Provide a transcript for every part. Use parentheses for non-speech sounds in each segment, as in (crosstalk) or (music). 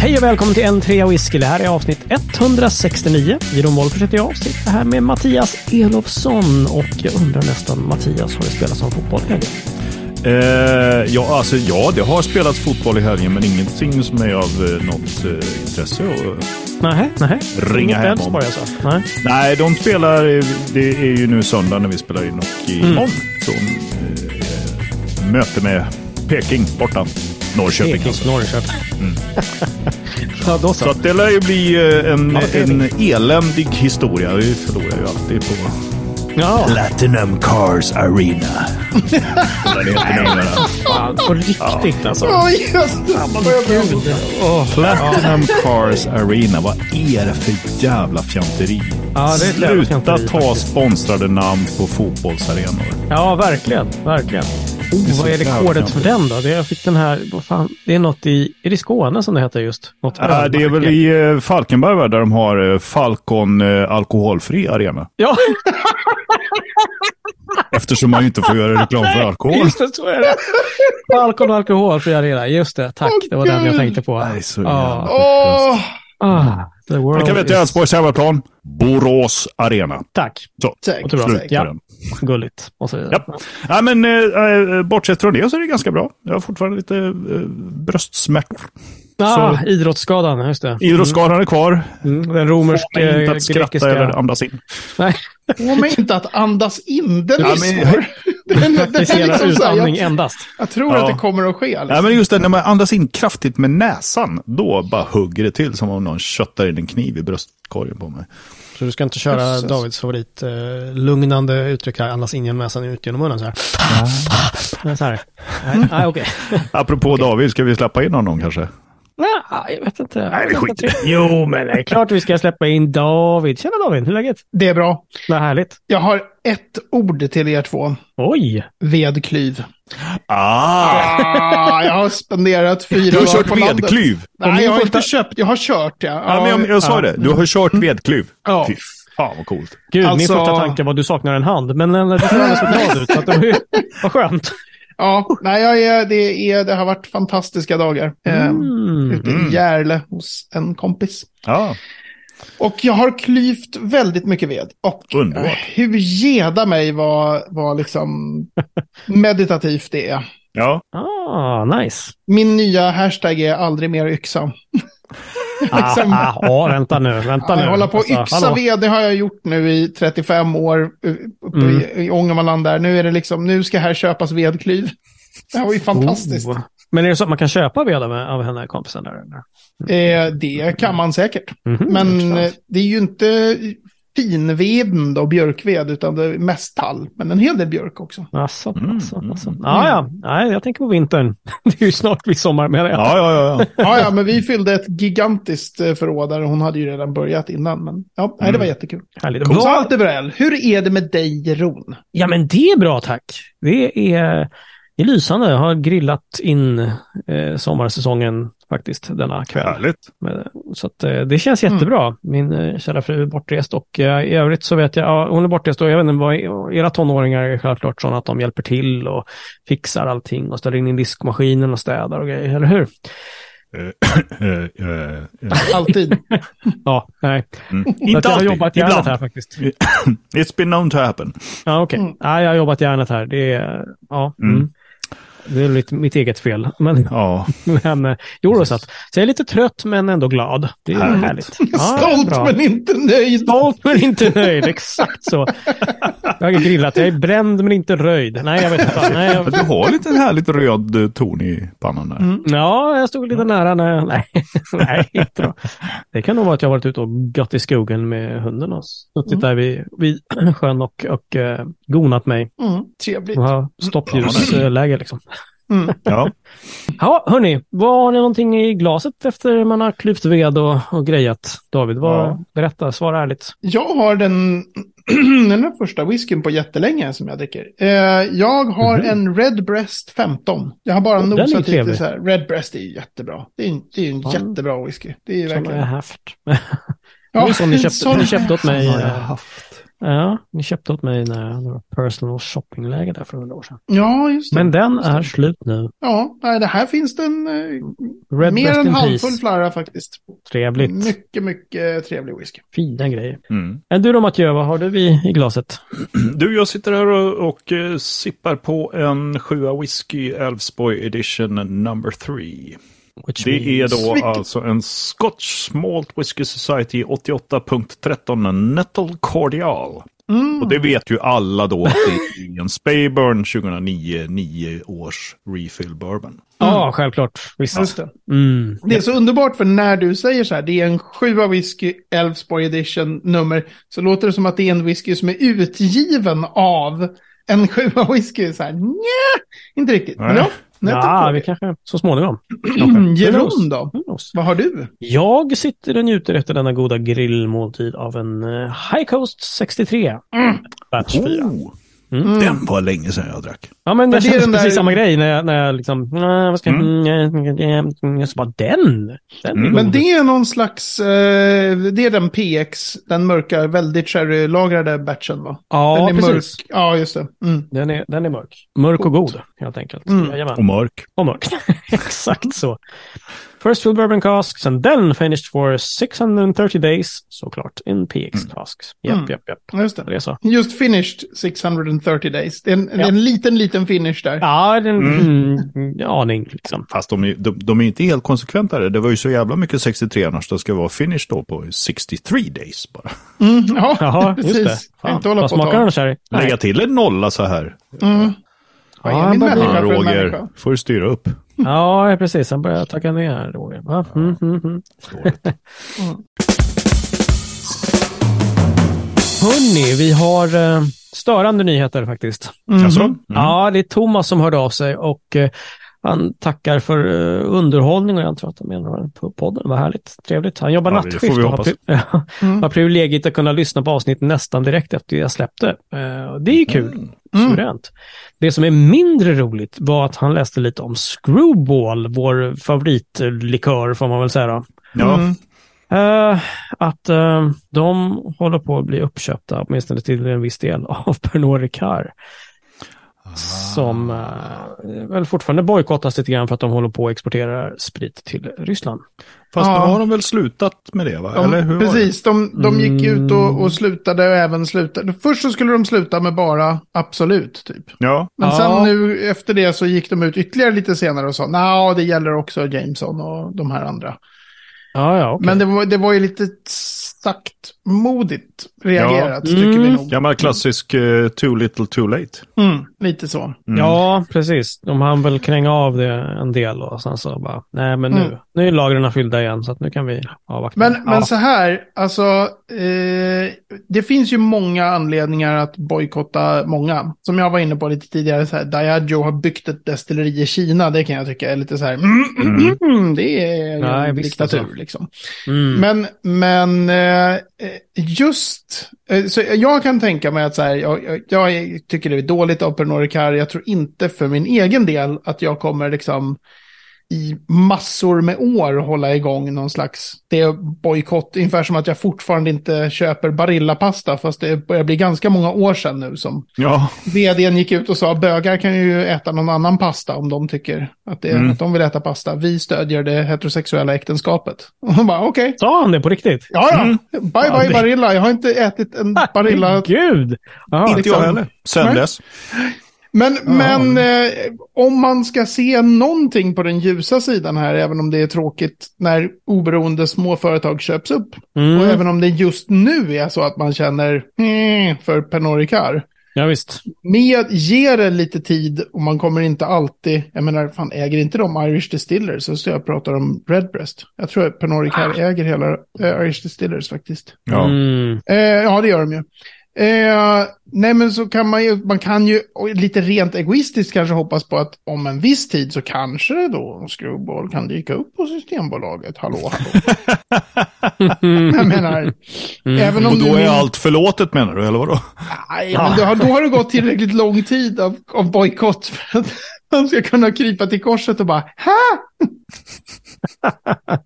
Hej och välkommen till en trea whisky. Det här är avsnitt 169. Jeroen Wolffers heter jag. Sitter här med Mattias Elofsson. Och jag undrar nästan, Mattias, har du spelat som fotboll i? Eh, ja, alltså ja, det har spelats fotboll i helgen, men ingenting som är av eh, något eh, intresse. Och, Nej, nej. Ringa hem om. Alltså? Nej. nej, de spelar, eh, det är ju nu söndag när vi spelar in och Mm. imorgon så eh, möte med Peking borta. Norrköping Peking, alltså. Norrköping. (laughs) ja, då så. Så att det lär ju bli eh, en, Ja, en eländig historia. Vi förlorar ju alltid på Ja, Platinum Cars Arena. (laughs) Fan, på riktigt alltså. Oj, jösses. Platinum Cars Arena. Vad är det för jävla fjanteri? Ja, Sluta ta sponsrade namn på fotbollsarenor. Ja, verkligen. Verkligen. Oh, vad är rekordet för den då? Det, jag fick den här, vad fan, det är något i, är det i Skåne som det heter just? Något Äh, det är väl i eh, Falkenberg va, där de har eh, Falcon eh, alkoholfri arena. Ja, (laughs) Eftersom man ju inte får göra reklam för alkohol. just det, så är det. Falcon och alkoholfri arena, just det. Tack, det var den jag tänkte på. Nej, så jävla Åh, Ah, the world Jag kan veta is- Älvsborgs hemmaplan. Borås arena. Tack, Så, säkert. Slut. slut säkert. på Ja. den. gulligt. Och så vidare. Ja. Nej, men eh, eh, bortsett från det så är det ganska bra. Jag har fortfarande lite eh, bröstsmärtor. Ah, Så- idrottsskadan, just det. Idrottsskadan är kvar. Mm, den romersk Får mig inte att skratta grekiska... eller andas in. Nej, Få mig inte att andas in. Den Ja, är men- svår. Den, (laughs) den är liksom så här, utandning jag, endast. jag tror Ja. att det kommer att ske. Liksom. men just det, när man andas in kraftigt med näsan, då bara hugger det till som om någon köttar in en kniv i bröstkorgen på mig. Så du ska inte köra Jösses. Davids favorit, eh, lugnande uttryck här, andas in genom näsan ut genom munnen så här. Nej, så här. Nej, okej. Apropå David, ska vi släppa in honom kanske? Nej, jag vet inte. Nej, vi skiter. Jo, men det är klart vi ska släppa in David. Tjena David, hur är läget? Det är bra. Vad härligt. Jag har ett ord till er två. Oj! Vedklyv. Ah! Ah, jag har spenderat fyra Du har dagar kört på landet. vedklyv. Nej, jag har inte köpt. Jag har kört, ja. Ja, men jag, jag sa det, du har kört vedklyv. Ja. Fy fan vad coolt. Gud, min Alltså- första tanke var att du saknar en hand. Men eh, du ser alldeles så glad ut. Så att det var ju, vad skönt. Ja, nej, jag är, det, är, det har varit fantastiska dagar. Eh, Mm. ute i Järle hos en kompis. Ja, Och jag har klyvt väldigt mycket ved. Och Underbart. hur geda mig vad, vad liksom (laughs) meditativt det är. ja. Ah, nice. Min nya hashtag är aldrig mer yxa. Ah, (laughs) Liksom- ah, ja, vänta nu, vänta nu. håller på att Alltså, yxa ved, det har jag gjort nu i 35 år uh, uppe Mm. i, i Ångermanland där. Nu är det liksom, nu ska här köpas vedklyv. Det här var ju fantastiskt. Oh. Men är det så att man kan köpa ved av, av henne, kompisen där? eller? Eh, det kan man säkert. Mhm, Men eh, det är ju inte finveden då, björkved, utan det är mest tall. Men en hel del björk också. Asså, Mm, mm, asså. mm. Ja, ja. Nej, jag tänker på vintern. (laughs) Det är ju snart vid sommar med det. Ja, ja, ja. ja. (laughs) Ja, ja, men vi fyllde ett gigantiskt eh, förråd där. Hon hade ju redan börjat innan. Men ja, nej, det var jättekul. Härligt. Så Vad- allt över väl. Hur är det med dig, Jeroen? Ja, men det är bra tack. Det är, det är lysande. Jag har grillat in eh, sommarsäsongen faktiskt denna kväll. Härligt. Så att, eh, det känns jättebra. Min eh, kära fru är bortrest och eh, i övrigt så vet jag, ja, hon är bortrest och jag vet inte vad, era tonåringar är självklart sådana att de hjälper till och fixar allting och ställer in i diskmaskinen och städar och grejer, eller hur? (clears throat) Alltid. (laughs) Ja, nej. Mm. Inte jag har jobbat järnet ibland. här faktiskt. (clears throat) It's been known to happen. Ja, okej. Mm. Ja, jag har jobbat järnet här. Det är, ja. Mm. Det är mitt, mitt eget fel. Men, Ja, (laughs) men eh, jo, då, så, att, så jag är lite trött men ändå glad. Det är Härligt. härligt. (laughs) Ja, Stolt bra. men inte nöjd. Stolt men inte nöjd, exakt så. Jag har grillat, jag är bränd men inte röjd. Nej, jag vet inte. Nej, jag... (laughs) du har lite en härligt röd eh, ton i pannan där. Mm. Ja, jag stod lite nära när jag... Nej, nej inte då. Det kan nog vara att jag har varit ute och gått i skogen med hunden och suttit Mm. där vid, vid (clears throat) sjön och, och uh, gonat mig. Mm, trevligt. Och stoppljusläge liksom. Mm. Ja. Ja, hörni, vad har ni någonting i glaset efter man har klyvt ved och, och grejat? David, vad, Ja. berätta, svara ärligt. Jag har den, (clears throat) den här första whiskyn på jättelänge som jag dricker. Eh, jag har Mhm. en Red Breast 15. Jag har bara är nosat lite trevlig. så här. Red Breast är jättebra. Det är, en- det är en Ja. jättebra whisky. Det är ju Som jag verkligen... har haft. (laughs) Det var som ni köpte, sån- ni köpte åt mig. Har jag eh, haft? Ja, ni köpte åt mig när det var personal shoppingläge där för hundra år sedan. Ja, just det. Men den Just det. är slut nu. Ja, nej, det här finns den eh, Red Mer än Peace. flarra faktiskt. Trevligt. Mycket, mycket trevlig whisky. Fina grejer. Mm. Men du då Mathieu, vad har du i, i glaset? (clears throat) Du, jag sitter här och, och eh, sippar på en sjua whisky Älvsborg edition number three. Which Det är då Vilket- alltså en Scotch Malt Whisky Society 88.13 Nettle Cordial. Mm. Och det vet ju alla då att det är en Speyburn 2009, 9 års refill bourbon. Ja, självklart. Visst. Det. Mm. Det är så underbart för när du säger så här, det är en sjua whisky Älvsborg edition nummer, så låter det som att det är en whisky som är utgiven av en sjua whisky. Så här, nja, inte riktigt. Men Nej. ja, nätet Ja, vi kanske så småningom. Mm? (clears throat) Jeroen då? Vad har du? Jag sitter och njuter efter denna goda grillmåltid av en eh, High Coast 63. Batch 4. Oh, Mm. Den var länge sedan jag drack. Ja, men Men jag det är den precis där- samma grej när jag, när jag liksom, "Nej, vad ska jag, mm. så bara den, den Mm. Men det är någon slags, eh, det är den PX, den mörka, väldigt sherrylagrade batchen va? Ja, den är precis. mörk. Ja, just det. Mm. Den är, den är mörk. Mörk och god, helt enkelt. Mm. Och mörk. Och mörk. (laughs) Exakt så. First fill bourbon casks and then finished for 630 days, såklart, in PX casks. Japp, Mm. japp, japp. Just det. Det är så. Just finished 630 days. Det är en, det är Ja. en liten, liten finish där. Ja, den, Mm. mm. aning liksom. Fast de, är- de, de är inte helt konsekventa. där. Det var ju så jävla mycket 63 annars. Det ska vara finish då på 63 days bara. Mm, ja, (laughs) Jaha, precis. just det. Inte hålla Vad på smakar den, Sherry? Lägga till en nolla så här. Mm. Vad Ja, är min människa Ja, för en Roger, människa? får du styra upp. Ja, precis. Han börjar tagga ner här, Roger. Va? Mm, mm, mm. Dåligt. Hörni, vi har eh, störande nyheter faktiskt. Alltså? Mm. Ja, det är Thomas som hörde av sig och eh, han tackar för eh, underhållning och jag tror att han menar på podden. Vad härligt, trevligt. Han jobbar Ja, det nattskift får vi och har, hoppas. (laughs) ja, Mm. har privilegiet att kunna lyssna på avsnitt nästan direkt efter jag släppte. Eh, det är ju kul. Mm. Suveränt. Det som är mindre roligt var att han läste lite om Screwball, vår favoritlikör får man väl säga då. Ja, Mm. Eh, att eh, de håller på att bli uppköpta, åtminstone till en viss del, (laughs) av Pernod Ricard. Som eh, väl fortfarande bojkottas lite grann för att de håller på att exportera sprit till Ryssland. fast Ja. nu har de väl slutat med det va? De, Eller hur precis, de, de gick ut och, Mm. och slutade och även slutade. Först så skulle de sluta med bara Absolut, typ. Ja, Men Ja. sen nu efter det så gick de ut ytterligare lite senare och sa nej, det gäller också Jameson och de här andra. Ja, ja, okej. Men det var, det var ju lite saktmodigt reagerat, Ja. tycker vi Mm. nog. gammal klassisk eh, too little too late. Mm, lite så. Mm. Ja, precis. De hann väl kränga av det en del och sen så bara, nej men nu, Mm. nu är lagren fyllda igen så att nu kan vi avvakta. Men, ja. men så här, alltså, eh, det finns ju många anledningar att bojkotta många. Som jag var inne på lite tidigare, så här, Diageo har byggt ett destilleri i Kina, det kan jag tycka är lite så här, mm, (clears throat) det är Nej, en visst, diktatur alltså. liksom. mm. Men, men eh, Eh, eh, just, eh, så jag kan tänka mig att så här, jag, jag, jag tycker det är dåligt av Pernod Ricard. Jag tror inte för min egen del att jag kommer liksom i massor med år hålla igång någon slags det är bojkott. Ungefär som att jag fortfarande inte köper Barilla-pasta fast det börjar bli ganska många år sedan nu som Ja, vdn gick ut och sa bögar kan ju äta någon annan pasta om de tycker att, det, Mm. att de vill äta pasta. Vi stödjer det heterosexuella äktenskapet. (laughs) Och hon bara okej. Sa han det på riktigt? Ja, ja. Mm. Bye, Ja, bye, det- Barilla. Jag har inte ätit en Barilla. Gud! Jaha. inte jag liksom- heller. Sen dess. Men, men eh, om man ska se någonting på den ljusa sidan här, även om det är tråkigt när oberoende små företag köps upp. Mm. Och även om det just nu är så att man känner "Hmm", för Pernod Ricard. Ja, visst. Med, ge det lite tid och man kommer inte alltid, jag menar, fan äger inte de Irish Distillers så står jag och pratar om Redbreast. Jag tror att Pernod Ricard äger hela eh, Irish Distillers faktiskt. Ja. Mm. Eh, ja, det gör de ju. Eh, nej, men så kan man ju, man kan ju lite rent egoistiskt kanske hoppas på att om en viss tid så kanske det då Screwball kan dyka upp på Systembolaget. Hallå, hallå. (laughs) jag menar, även om Och då är allt förlåtet menar du, eller vadå? Nej, men då har, då har det gått tillräckligt lång tid av, av bojkott för att man ska kunna krypa till korset och bara ha! (laughs)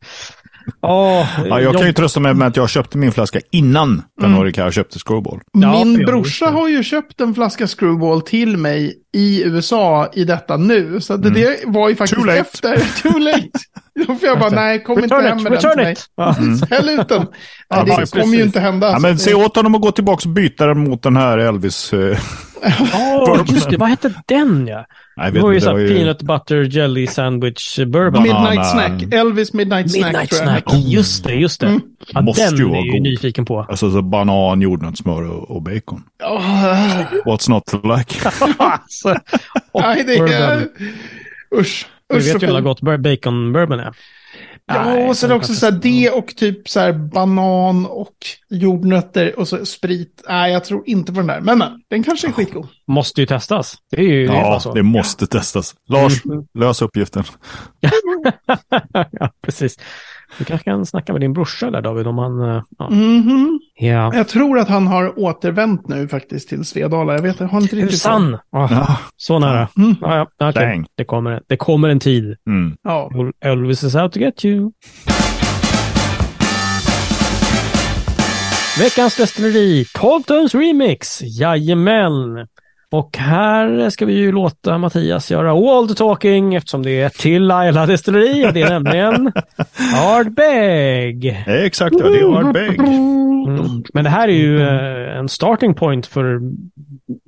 Åh, Ja, jag kan ju trösta mig med att jag köpte min flaska innan Pernod Mm. Köpte Screwball. Ja, Min brorsa har ju köpt en flaska Screwball till mig i USA i detta nu. Så det, det var ju faktiskt Too late. efter. (laughs) Too late. Då får jag bara, nej, kom inte Return hem it, med den till return mig. it! Ja. Häll ut den. Ja, Nej, det kommer ju inte hända. Ja, men att se åt honom att gå tillbaka och byta den mot den här Elvis. Eh, Åh, just det, vad hette den ja? Nej, Det var ju inte, så det här var ju- peanut butter jelly sandwich bourbon. Midnight Snack. Elvis Midnight Snack Midnight snack, just det, just det. Mm. Ja, Måste den ju är jag ju god. nyfiken på. Alltså så banan, jordnötssmör och, och bacon. Åh, What's not to like? (laughs) Alltså, och nej, det är... bourbon. Usch. Du Usch vet ju hur fint. gott bacon bourbon är. Ja, och sen också så här det och typ så här banan och jordnötter och så sprit. Nej, jag tror inte på den där. Men, men den kanske är skitgod. Måste ju testas. Det är ju Ja, så. det måste testas. Lars, Mm. lös uppgiften. (laughs) ja, precis. Du kanske kan snacka med din brorsa där David om han... eh, Ja. Mhm. ja. Jag tror att han har återvänt nu faktiskt till Svedala. Jag vet, jag har inte riktigt... Tusan! Oh, Ja. så nära. Mm. Ja, ja. Dang. Det, kommer, det kommer en tid. Mm. Ja. Elvis is out to get you. Veckans destilleri, Coltons Remix. Jajamän. Och här ska vi ju låta Mattias göra all the talking eftersom det är till Laila destilleri och det är nämligen (laughs) Ardbeg. Exakt, ja, det är Ardbeg. Mm. Men det här är ju eh, en starting point för,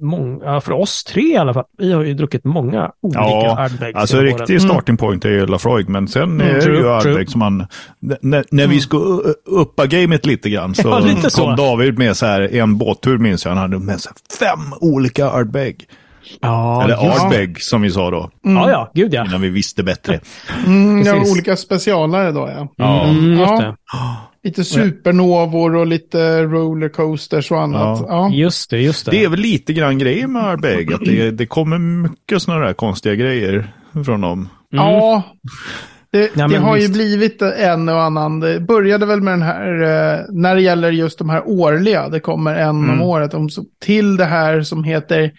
mång- ja, för oss tre i alla fall. Vi har ju druckit många olika Ja, Ardbegs Alltså åren. riktig starting point är ju Lafroig, men sen Mm, är det ju. Ardbeg som man... När, när vi ska u- uppa gamet lite grann (laughs) så Ja, lite så. kom David med så här en båttur minns jag. Han hade med så här fem olika Ardbeg. Ja, Eller just- Ardbeg som vi sa då, Ja, ja, gud ja. innan vi visste bättre. Mm, ja, olika specialare då, ja. Ja. Mm, just Ja. det. Lite supernovor och lite rollercoasters och annat. Ja. Ja. Just det, just det. Det är väl lite grann grejen med Ardbeg, att det, det kommer mycket sådana där konstiga grejer från dem. Ja, det, Ja, det har ju visst. blivit en och annan. Det började väl med den här, eh, när det gäller just de här årliga, det kommer en om Mm. året, om, så- till det här som heter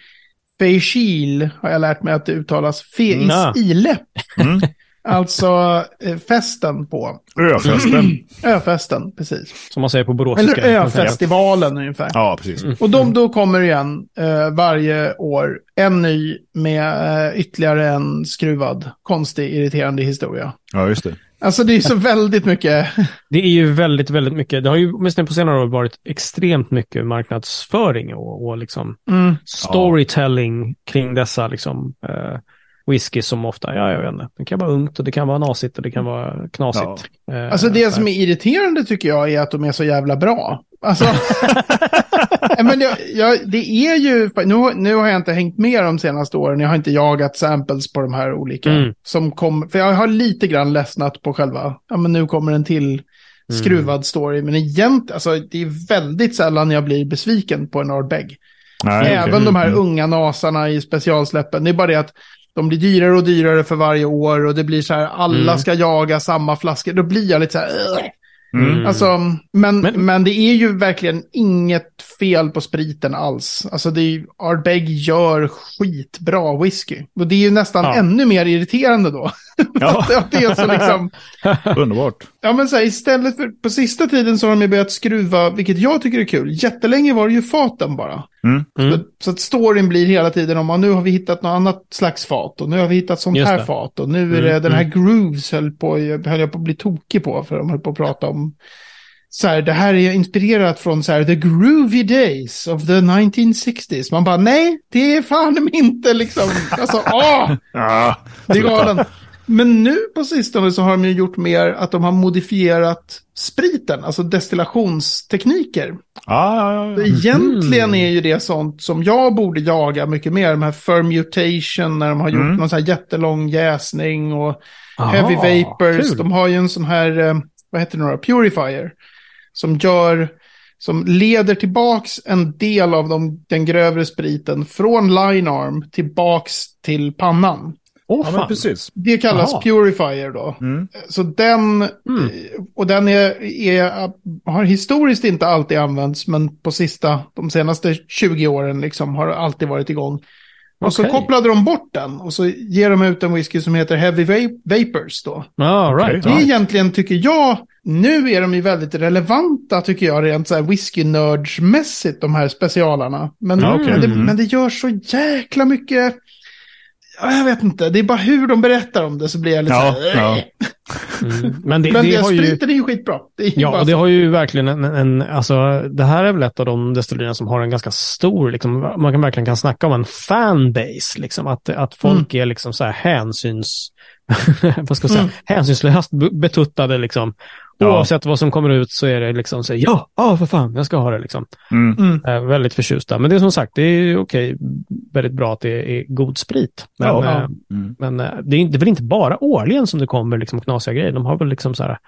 Feishil, har jag lärt mig att det uttalas Feisile. Mm. Alltså eh, festen på, Öfesten. (clears throat) öfesten, precis. Som man säger på boråsiska. Eller öfestivalen ungefär. Ja, precis. Och de, då kommer igen eh, varje år en ny med eh, ytterligare en skruvad, konstig, irriterande historia. Ja, just det. Alltså det är så väldigt mycket. (laughs) Det är ju väldigt, väldigt mycket. Det har ju åtminstone på senare år varit extremt mycket marknadsföring och, och liksom Mm. storytelling kring dessa liksom eh, whisky som ofta, ja jag vet inte, det kan vara ungt och det kan vara nasigt och det kan vara knasigt. Eh, Alltså det som är irriterande tycker jag är att de är så jävla bra. Alltså, (laughs) men jag, jag, det är ju, nu, har- nu har jag inte hängt med de senaste åren, jag har inte jagat samples på de här olika. Mm. Som kom, för jag har lite grann ledsnat på själva, ja men nu kommer en till skruvad story. Men egentligen, alltså det är väldigt sällan jag blir besviken på en Ardbeg. Nej, Även okej. de här Mm. unga nasarna i specialsläppen. Det är bara det att de blir dyrare och dyrare för varje år och det blir så här, alla Mm. ska jaga samma flaskor. Då blir jag lite så här. Mm. Alltså, men, men, Men- det är ju verkligen inget fel på spriten alls. Alltså det är ju, Ardbeg gör skitbra whisky. Och det är ju nästan Ja. ännu mer irriterande då. (laughs) Ja, Att det är så liksom, (laughs) underbart. ja men så här, istället för, på sista tiden så har de ju börjat skruva, vilket jag tycker är kul. Jättelänge var det ju faten bara. Mm. Mm. Så, så att storyn blir hela tiden om att nu har vi hittat något annat slags fat och nu har vi hittat sånt Just här det. fat och nu är Mm, det den här mm. grooves höll, på, höll jag på att bli tokig på för de höll på att prata om så här, det här är inspirerat från så här, the groovy days of the 1960s. Man bara, nej, det är fan inte liksom, alltså, åh, (laughs) Ja, det är galen. Men nu på sistone så har de ju gjort mer att de har modifierat spriten, alltså destillationstekniker. Ja, ja, ja, Så ja. Egentligen är ju det sånt som jag borde jaga mycket mer. De här fermutation när de har gjort Mm. någon sån här jättelång jäsning och Aha, heavy vapors. kul. De har ju en sån här, eh, vad heter det purifier. Som gör, som leder tillbaks en del av de, den grövre spriten från line arm tillbaks till pannan. Åh, ja men precis. Det kallas Jaha. purifier då. Mm. Så den, Mm. och den är, är, har historiskt inte alltid använts, men på sista, de senaste 20 åren liksom har alltid varit igång. Och så kopplade de bort den och så ger de ut en whisky som heter Heavy Va- Vapors då. Ah, right. Det är right. egentligen, tycker jag, nu är de ju väldigt relevanta tycker jag, rent så här whisky-nördsmässigt, de här specialarna. Men, okej. men, det, Mm. men det gör så jäkla mycket, jag vet inte, det är bara hur de berättar om det så blir jag lite Ja, så här, ja. "Äh." Mm. Men det, Men det det, har ju... spriten är ju skitbra. Det är ju Ja, och det så. har ju verkligen en, en, alltså det här är väl ett av de destillerierna som har en ganska stor, liksom, man kan verkligen kan snacka om en fanbase, liksom, att, att folk är liksom så här hänsyns, (laughs) vad ska jag säga, Mm. hänsynslöst be- betuttade liksom. Ja. Oavsett vad som kommer ut så är det liksom så ja, ja för fan, jag ska ha det liksom. Mm. Mm. Eh, väldigt förtjusta. Men det är som sagt, det är okej, väldigt bra att det är god sprit. Men, Ja. eh, Mm. men eh, det är inte- det är väl inte bara årligen som det kommer liksom knasiga grejer. De har väl liksom så här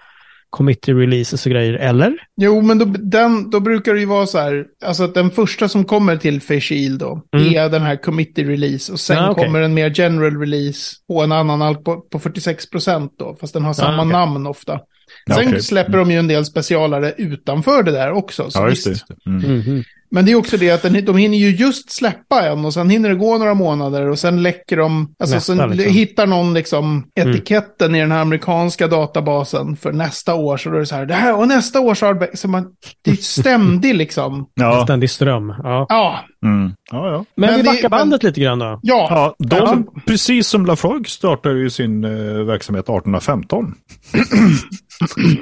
committee releases och grejer, eller? Jo, men då, den, då brukar det ju vara så här, alltså att den första som kommer till Face Shield då, Mm. är den här committee release och sen Ja, okej. kommer en mer general release på en annan alk på, på 46 procent då, fast den har samma okej. namn ofta. Ja, Sen okej. släpper de ju en del specialare utanför det där också. Så Ja, just det. visst. Just det. Mm. Mhm. Men det är också det att den, de hinner ju just släppa en och sen hinner det gå några månader och sen läcker de, alltså Nästa, sen liksom. hittar någon liksom etiketten i den här amerikanska databasen för nästa år. Så då är det så här, det här och nästa års arbete, så man, det är ständig liksom. Ja. Ständig ström. Ja. Ja, Mm. ja, ja. Men, Men vi det- backar bandet lite grann då. ja. Ja, de, Alltså- precis som Lafargue startade ju sin eh, verksamhet 1815.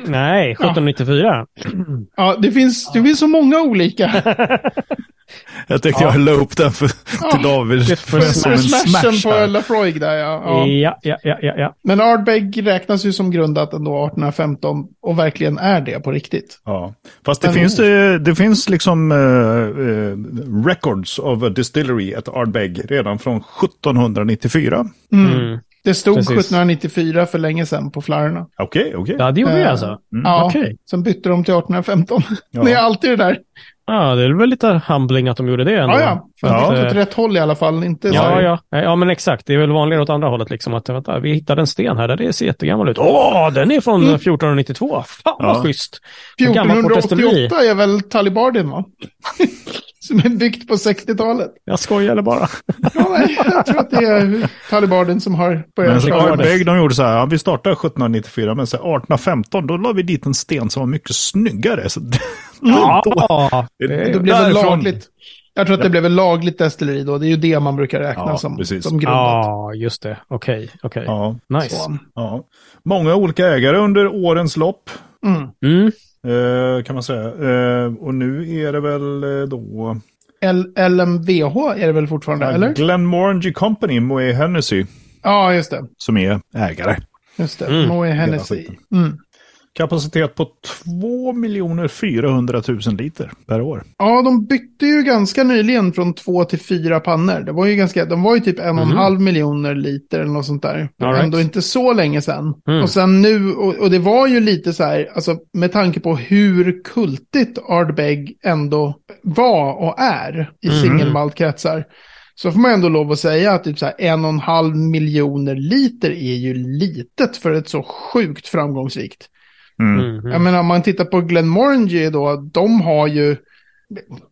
Nej, 1794. ja det, finns, det finns så många olika. (laughs) Jag tänkte jag la upp den för, till David det är för som en Smashen smash. på. Lafroig där ja. ja. Ja, ja, ja, ja. ja. Men Ardbeg räknas ju som grundat ändå 1815 och verkligen är det på riktigt. Ja. Fast det Men- finns, eh, det finns liksom eh, eh, records of a distillery at Ardbeg redan från 1794. Mm. Det stod Precis. 1794 för länge sedan på flarrorna. Okej, okej. Ja, det gjorde det Eh, alltså. Ja, Okej. sen bytte de till 1815. Ja. (laughs) Det är alltid det där. Ja, det är väl lite humbling att de gjorde det ändå. Ja, ja. För Ja. att det Eh, åt rätt håll i alla fall. Inte Ja, ja. ja, men exakt. Det är väl vanligare åt andra hållet. Liksom, att vänta, vi hittade en sten här där det ser jättegammal ut. Åh, den är från Mm. 1492. Fan vad Ja. schysst. Port Destilleri. 1488 är väl Talibardin va? (laughs) Som är byggt på 60-talet. Jag skojar bara. Ja, nej, jag tror att det är Talibardin som har Men börjat. Ardbeg de gjorde så här, ja, vi startade 1794 men så 1815 då la vi dit en sten som var mycket snyggare. Så det, Ja, (laughs) det, det- Det blev väl lagligt. Jag tror att det blev ett lagligt destilleri då. Det är ju det man brukar räkna Ja, som, precis. som grundat. ja, just det. Okej, okej. Ja, Nice. Ja. Många olika ägare under årens lopp. Mm. Mm. Eh, kan man säga. Eh, och nu är det väl eh, då L- LMVH är det väl fortfarande, eller? Glenmorangie Company, Moët Hennessy, Ja, just det. som är ägare. Just det. Mm. Moët Hennessy. Mm. Kapacitet på 2 400 000 liter per år. Ja, de bytte ju ganska nyligen från två till fyra pannor. Det var ju ganska, de var ju typ en och en Mhm. halv miljoner liter eller något sånt där. Right. Ändå inte så länge sedan. Mm. Och sen nu, och, och det var ju lite så här, alltså med tanke på hur kultigt Ardbeg ändå var och är i Mhm. singelmaltkretsar. Så får man ändå lov att säga att typ så här en och en halv miljoner liter är ju litet för ett så sjukt framgångsrikt. Mm. Mhm. Jag menar om man tittar på Glenmorangie då, de har ju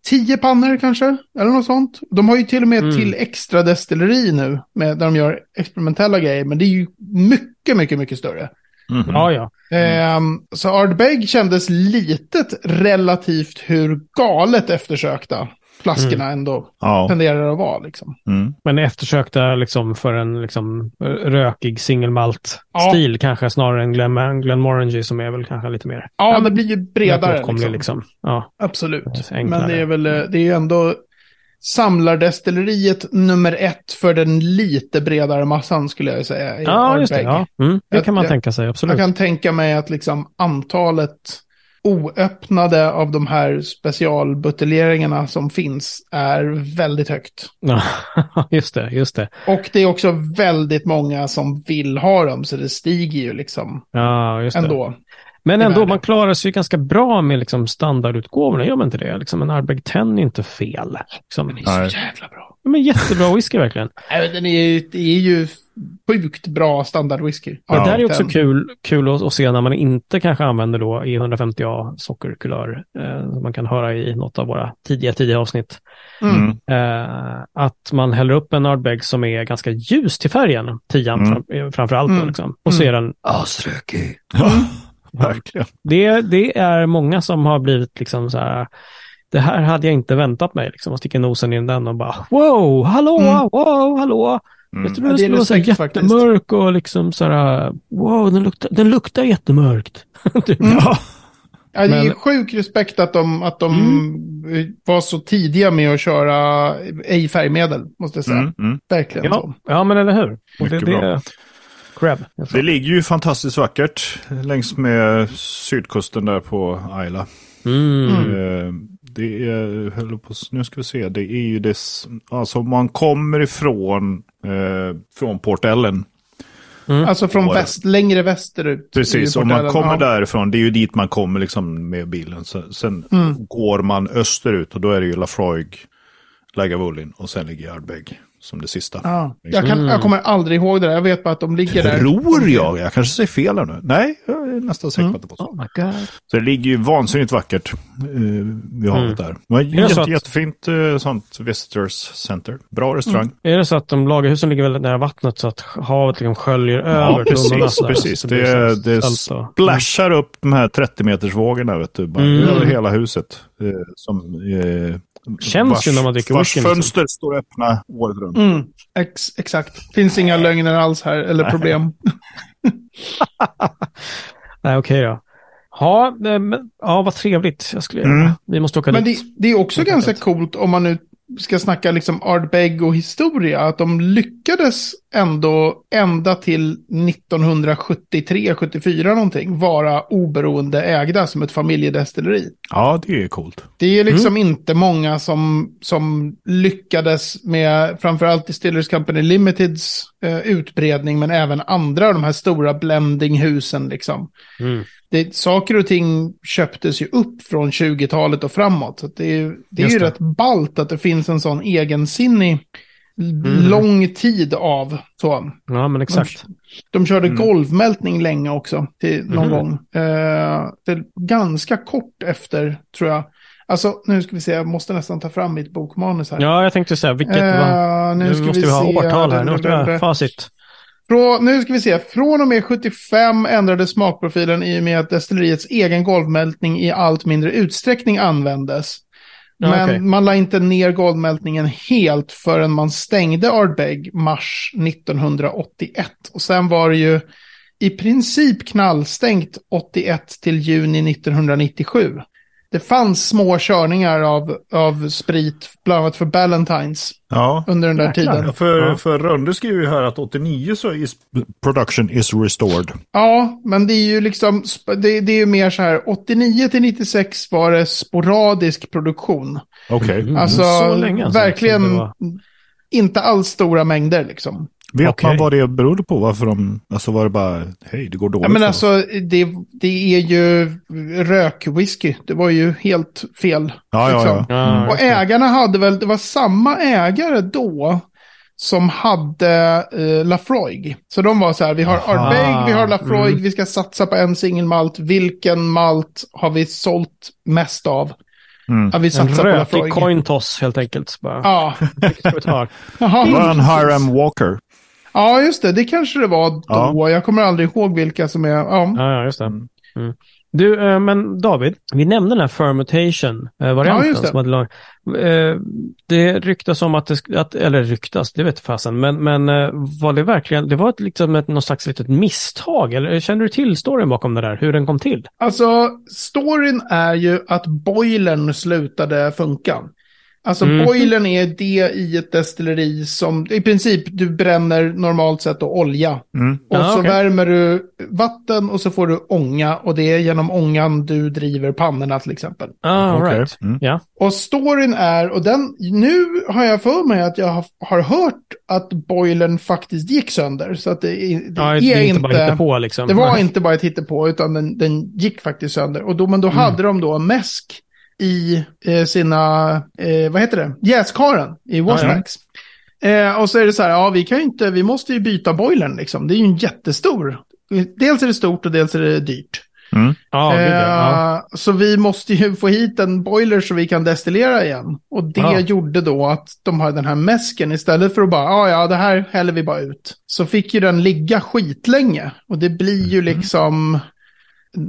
tio pannor kanske, eller något sånt. De har ju till och med Mm. till extra destilleri nu, med, där de gör experimentella grejer, men det är ju mycket, mycket, mycket större. Mhm. Ja, ja. Ehm, så Ardbeg kändes litet relativt hur galet eftersökta flaskorna ändå Ja. tenderar att vara. Liksom. Mm. Men eftersökta liksom för en liksom rökig singelmalt-stil kanske snarare än Glen, Glenmorangie som är väl kanske lite mer Ja, det blir ju bredare. Liksom. liksom. Ja, Absolut. Men det är väl, eh, det är ju ändå samlardestilleriet nummer ett för den lite bredare massan skulle jag säga. i ja just det. Ardbeg. Ja. Mm, det kan man jag- tänka sig, absolut. Jag kan tänka mig att liksom antalet oöppnade av de här specialbuteljeringarna som finns är väldigt högt. Ja, (laughs) just det, just det. Och det är också väldigt många som vill ha dem, så det stiger ju liksom Ja, just det. ändå. Men i ändå, världen. man klarar sig ju ganska bra med liksom standardutgåvorna, gör man inte det? Liksom en Ardbeg 10 är inte fel. Liksom. Den är så jävla bra. Men jättebra whisky verkligen. (laughs) Nej, Den är ju, det är ju sjukt bra standardwhisky. Det Ja, där är också kul, kul att, att se när man inte kanske använder då E150A sockerkulör, eh, som man kan höra i något av våra tidiga, tidiga avsnitt. Mm. Mm. Eh, att man häller upp en Ardbeg som är ganska ljus till färgen, tian Mm. fram, eh, framför allt. Mm. liksom. Och så är den asrökig. Ja, (laughs) verkligen. Det, det är många som har blivit liksom så här, det här hade jag inte väntat mig, liksom, att sticka nosen in i den och bara wow, hallå, Mm. wow, hallå. Jag trodde Ja, den skulle vara så här faktiskt. jättemörk och liksom så här, wow, den luktar, den luktar jättemörkt. (laughs) Typ. Ja. Ja, det är Men- sjuk respekt att de, att de Mm. var så tidiga med att köra ej färgmedel, måste jag säga. Mm, mm. Verkligen Ja, så. ja, men eller hur? Och det, Mycket det bra. är crab. Det ligger ju fantastiskt vackert längs med sydkusten där på Ayla. Mm. Det är, höll på, nu ska vi se, det är ju det, alltså om man kommer ifrån eh, från Port Ellen. Alltså från väst, längre västerut. Precis, om man kommer därifrån, det är ju dit man kommer liksom med bilen. Sen, sen Mm. går man österut och då är det ju Lafroig, Lagavulin och sen ligger Ardbeg som det sista. Ja. Jag, kan, Mm. jag kommer aldrig ihåg det där. Jag vet bara att de ligger där. Tror jag, jag kanske säger fel här nu. Nej, jag är nästan säker på att det var så. Oh my god. Så det ligger ju vansinnigt vackert eh, vid havet där. Det var det så jätte, att- jättefint eh, sånt visitors center. Bra restaurang. Är det så att de lagerhusen ligger väldigt nära vattnet så att havet liksom sköljer över tunnorna precis. precis. Det, det och- splashar upp de här 30 meters vågorna vet du, bara Mm. över hela huset. Eh, som, Känns ju när man dricker vars whisky, liksom. fönster står öppna året runt. Mm, ex, exakt. Finns inga lögner alls här, eller problem. (laughs) Nej, okej då. Ja, eh, men, ja, vad trevligt. Jag skulle, Mm. Vi måste åka Men dit. det, det är också ganska coolt om man nu ska snacka liksom Ardbeg och historia. Att de lyckades ändå ända till 1973-74 någonting vara oberoende ägda som ett familjedestilleri. Ja, det är coolt. Det är liksom inte många som, som lyckades med framförallt Distillers Company Limiteds eh, utbredning, men även andra av de här stora blendinghusen. Liksom. Mm. Det, saker och ting köptes ju upp från 20-talet och framåt. Så det är, det är ju det. rätt balt att det finns en sån egensinnig Mm. lång tid av så. Ja, men exakt. De körde Mm. golvmältning länge också, till någon Mhm. gång. Eh, det, ganska kort efter, tror jag. Alltså, nu ska vi se, jag måste nästan ta fram mitt bokmanus här. Ja, jag tänkte säga, vilket var... Eh, Nu, nu ska måste vi, vi ha årtal här. Nu måste vi ha facit. Från, nu ska vi se, från och med 75 ändrades smakprofilen i och med att destilleriets egen golvmältning i allt mindre utsträckning användes. Ja, Men okej. man la inte ner golvmältningen helt förrän man stängde Ardbeg mars 1981. Och sen var det ju i princip knallstängt 81 till juni 1997. Det fanns små körningar av, av sprit, bland annat för Ballantines, Ja. under den där Jäklar. tiden. För, Ja. för Rönde skriver ju här att 89 så is production is restored. Ja, men det är ju liksom, det, det är ju mer så här, 89 till 96 var det sporadisk produktion. Okej. Mm. Alltså, så länge alltså, verkligen inte alls stora mängder liksom. Vet Okej. man vad det berodde på? Varför de, alltså var det bara, hej det går dåligt Ja, men alltså, det, det är ju rökwhisky. Det var ju helt fel. Ja, ja, liksom. ja. Ja, Och just det. ägarna hade väl, det var samma ägare då som hade eh, Lafroig. Så de var så här, vi har. Ardbeg, vi har Lafroig, Mm. vi ska satsa på en singelmalt. Vilken malt har vi sålt mest av? Mm. Ja, vi En satsar på rökig coin toss helt enkelt. Bara, Ja, (laughs) var en (laughs) Hiram Walker. Ja, just det. Det kanske det var då. Ja. Jag kommer aldrig ihåg vilka som är... Ja. Ja, ja, just det. Mm. Du, eh, men David, vi nämnde den här Ja, fermentation-varianten. just det. som hade lag... eh, det ryktas om att det, att, eller ryktas, det vet fasen, men, men eh, var det verkligen, det var ett, liksom ett, någon slags litet misstag, eller känner du till storyn bakom det där, hur den kom till? Alltså, storyn är ju att boilern slutade funka. Alltså Mhm. boilern är det i ett destilleri som i princip du bränner normalt sett då olja. Mm. Och Ja, så okej. värmer du vatten och så får du ånga och det är genom ångan du driver pannorna till exempel. Ah, all Okej. right. Mm. Ja. Och storyn är, och den, nu har jag för mig att jag har, har hört att boilern faktiskt gick sönder. Så att det, det ja, är det är inte inte... på liksom. Det var inte bara ett hittepå, utan den, den gick faktiskt sönder. Och då, men Mm. då hade de då en mäsk i eh, sina, eh, vad heter det, jäskaren i washbacks. Eh, och så är det så här, ja vi kan ju inte, vi måste ju byta boilern liksom. Det är ju en jättestor. Dels är det stort och dels är det dyrt. Ja, gud, ja. ja. Eh, Så vi måste ju få hit en boiler så vi kan destillera igen. Och det Ja. gjorde då att de har den här mäsken istället för att bara, ja ja, det här häller vi bara ut. Så fick ju den ligga skitlänge. Och det blir ju liksom,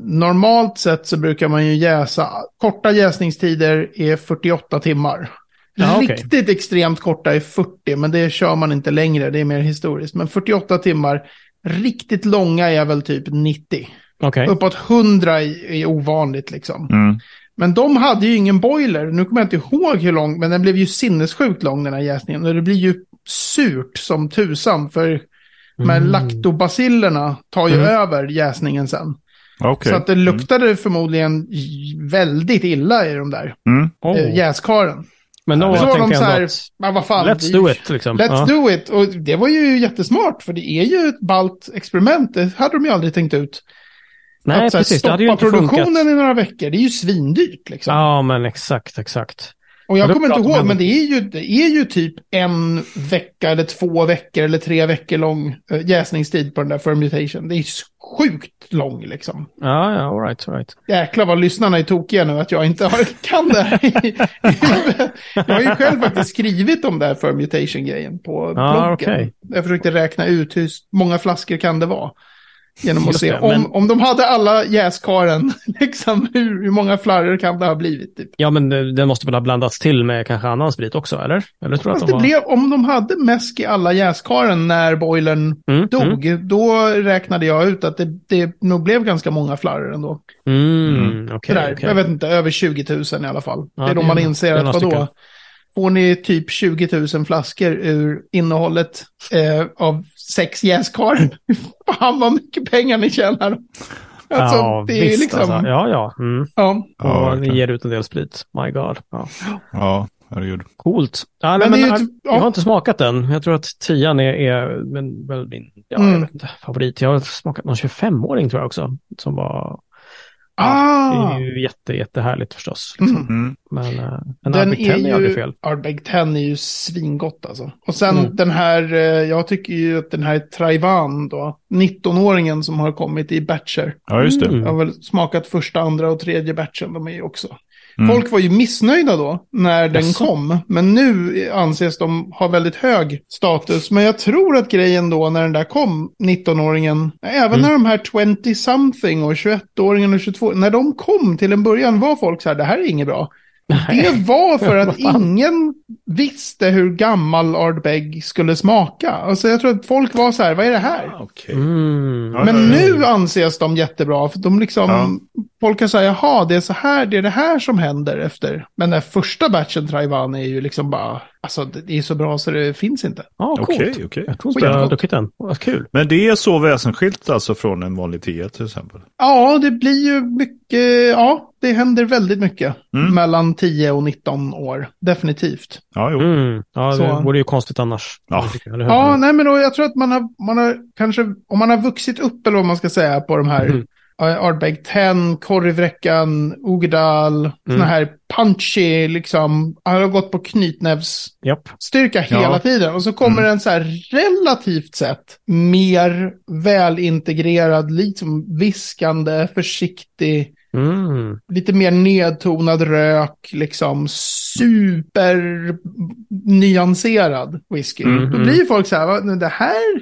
normalt sett så brukar man ju jäsa, korta jäsningstider är 48 timmar. Ja, okej. Riktigt extremt korta är 40, men det kör man inte längre, det är mer historiskt. Men 48 timmar, riktigt långa är väl typ 90. Okej. Uppåt 100 är, ovanligt liksom. Mm. Men de hade ju ingen boiler. Nu kommer jag inte ihåg hur lång, men den blev ju sinnessjukt lång den här jäsningen. Och det blir ju surt som tusan, för de här Mm. laktobacillerna tar ju Mm. över jäsningen sen. Okej. Så att det luktade förmodligen väldigt illa i de där Mm. Oh. eh, jäskaren. Men då Så var de så här, att men vad fan. let's do it liksom. Let's ja. do it. Och det var ju jättesmart, för det är ju ett ballt experiment. Det hade de ju aldrig tänkt ut. Nej, att så här, precis. Det stoppa hade ju inte produktionen funkat. i några veckor, det är ju svindyrt liksom. Ja, men exakt, exakt. Och Ja, jag kommer inte ihåg, men det är, ju, det är ju typ en vecka eller två veckor eller tre veckor lång äh, jäsningstid på den där fermentation. Det är sjukt lång liksom. Ja, ja, all right, all right. Jäklar vad lyssnarna är tokiga nu att jag inte har, (laughs) kan det här. jag har ju själv faktiskt skrivit om det här fermentation-grejen på Ja, bloggen. okej. Jag försökte räkna ut hur många flaskor kan det vara. Genom att Just se det, om, men- om de hade alla jäskaren, (laughs) liksom, hur, hur många flarror kan det ha blivit? Typ. Ja, men den måste väl ha blandats till med kanske annan sprit också, eller? Eller tror att de det var... blev, om de hade mäsk i alla jäskaren när boilern Mm, dog, då räknade jag ut att det, det nog blev ganska många flarror ändå. Mm, mm, Mm. Sådär, okej. Jag vet inte, över 20 000 i alla fall. Ja, det är då man inser att vadå, stycken. får ni typ 20 000 flaskor ur innehållet eh, av sex jäskar, (laughs) fan vad mycket pengar ni tjänar. Alltså, ja, det är visst liksom, alltså. Ja, ja. Mm. ja. Ja, och ni verkligen. ger ut en del sprit. My God. Ja. Ja, herregud. Coolt. Ja, Men nej, det är men, ju jag, har ja. inte smakat den. Jag tror att tian är, är men, väl min ja, Mm. jag vet inte, favorit. Jag har smakat någon 25-åring tror jag också. Som var... Ja, Ah! Det är ju jätte, jättehärligt förstås. Liksom. Mm. Mm. Men uh, en Den är 10 är aldrig ju, fel. Ardbeg 10 är ju svingott alltså. Och sen Mm. den här, eh, jag tycker ju att den här Traivan då, 19-åringen som har kommit i batcher. Ja, just det. Mm. Jag har väl smakat första, andra och tredje batchen, de är ju också. Mm. Folk var ju missnöjda då när den Jaså? kom. Men nu anses de ha väldigt hög status. Men jag tror att grejen då när den där kom, 19-åringen, även Mm. när de här 20-something och 21-åringen och 22, när de kom till en början var folk så här, det här är inget bra. Det var för (laughs) att ingen visste hur gammal Ardbeg skulle smaka. Alltså jag tror att folk var så här, vad är det här? Ah, Okej. Mm. Men nu anses de jättebra. För de liksom, Ja. Folk kan säga, jaha, det är så här, det är det här som händer efter. Men den första batchen Taiwan är ju liksom bara, alltså det är så bra så det finns inte. Ja, coolt. Okej, okej. Jag tror inte jag har Skitgott. druckit den. Vad kul. Men det är så väsensskilt alltså från en vanlig 10 till exempel? Ja, det blir ju mycket, ja, det händer väldigt mycket. Mm. Mellan 10 och 19 år, definitivt. Ja, jo. Mm. Ja, det Så. vore ju konstigt annars. Ja. Ja, nej men då, jag tror att man har, man har kanske, om man har vuxit upp eller vad man ska säga på de här Mm. Ardbeg 10, Korvräckan, Ogedal, Mm. här punchy, liksom, han har gått på knytnävsstyrka Japp. hela Ja. tiden. Och så kommer Mm. en så här relativt sett mer välintegrerad, liksom viskande, försiktig, Mm. lite mer nedtonad rök, liksom super nyanserad whisky. Mhm. Då blir folk så här, "Vad- men det här,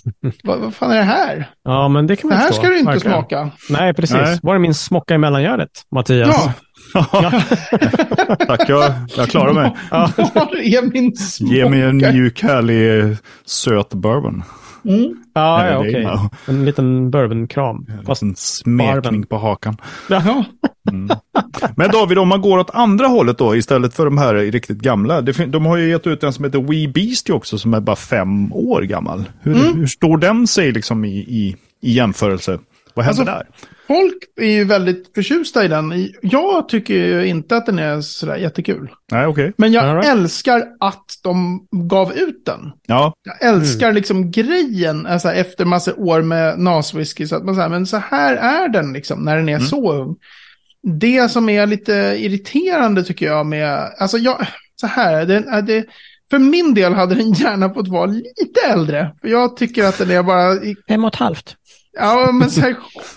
(laughs) vad, vad fan är det här? Ja, men det kan Det man här förstå. ska du inte Verkligen. smaka. Nej, precis. Nej. Var är min smocka i mellangärdet, Mattias? Ja, (laughs) Tack, jag, jag klarar mig. (laughs) var är min smaka? Ge mig en mjuk, härlig, söt bourbon. Mm. Ja, Eller ja okej. nog. En liten bourbon-kram. En Fast, liten smekning barben. på hakan. Ja. Men David, om man går åt andra hållet då, istället för de här riktigt gamla. De har ju gett ut en som heter Wee Beastie också, som är bara fem år gammal. Hur, Mm. hur står den sig liksom i, i, i jämförelse? Vad händer Alltså, där? Folk är ju väldigt förtjusta i den. Jag tycker ju inte att den är sådär jättekul. Nej, okej. Men jag right. älskar att de gav ut den. Ja, Jag älskar liksom grejen, alltså efter massa år med naswhisky. Så att man säger, men så här är den liksom, när den är så ung. Det som är lite irriterande tycker jag med, alltså jag, så här, det, är det, för min del hade den gärna fått vara lite äldre. För jag tycker att den är bara, fem och ett halvt. Ja men så här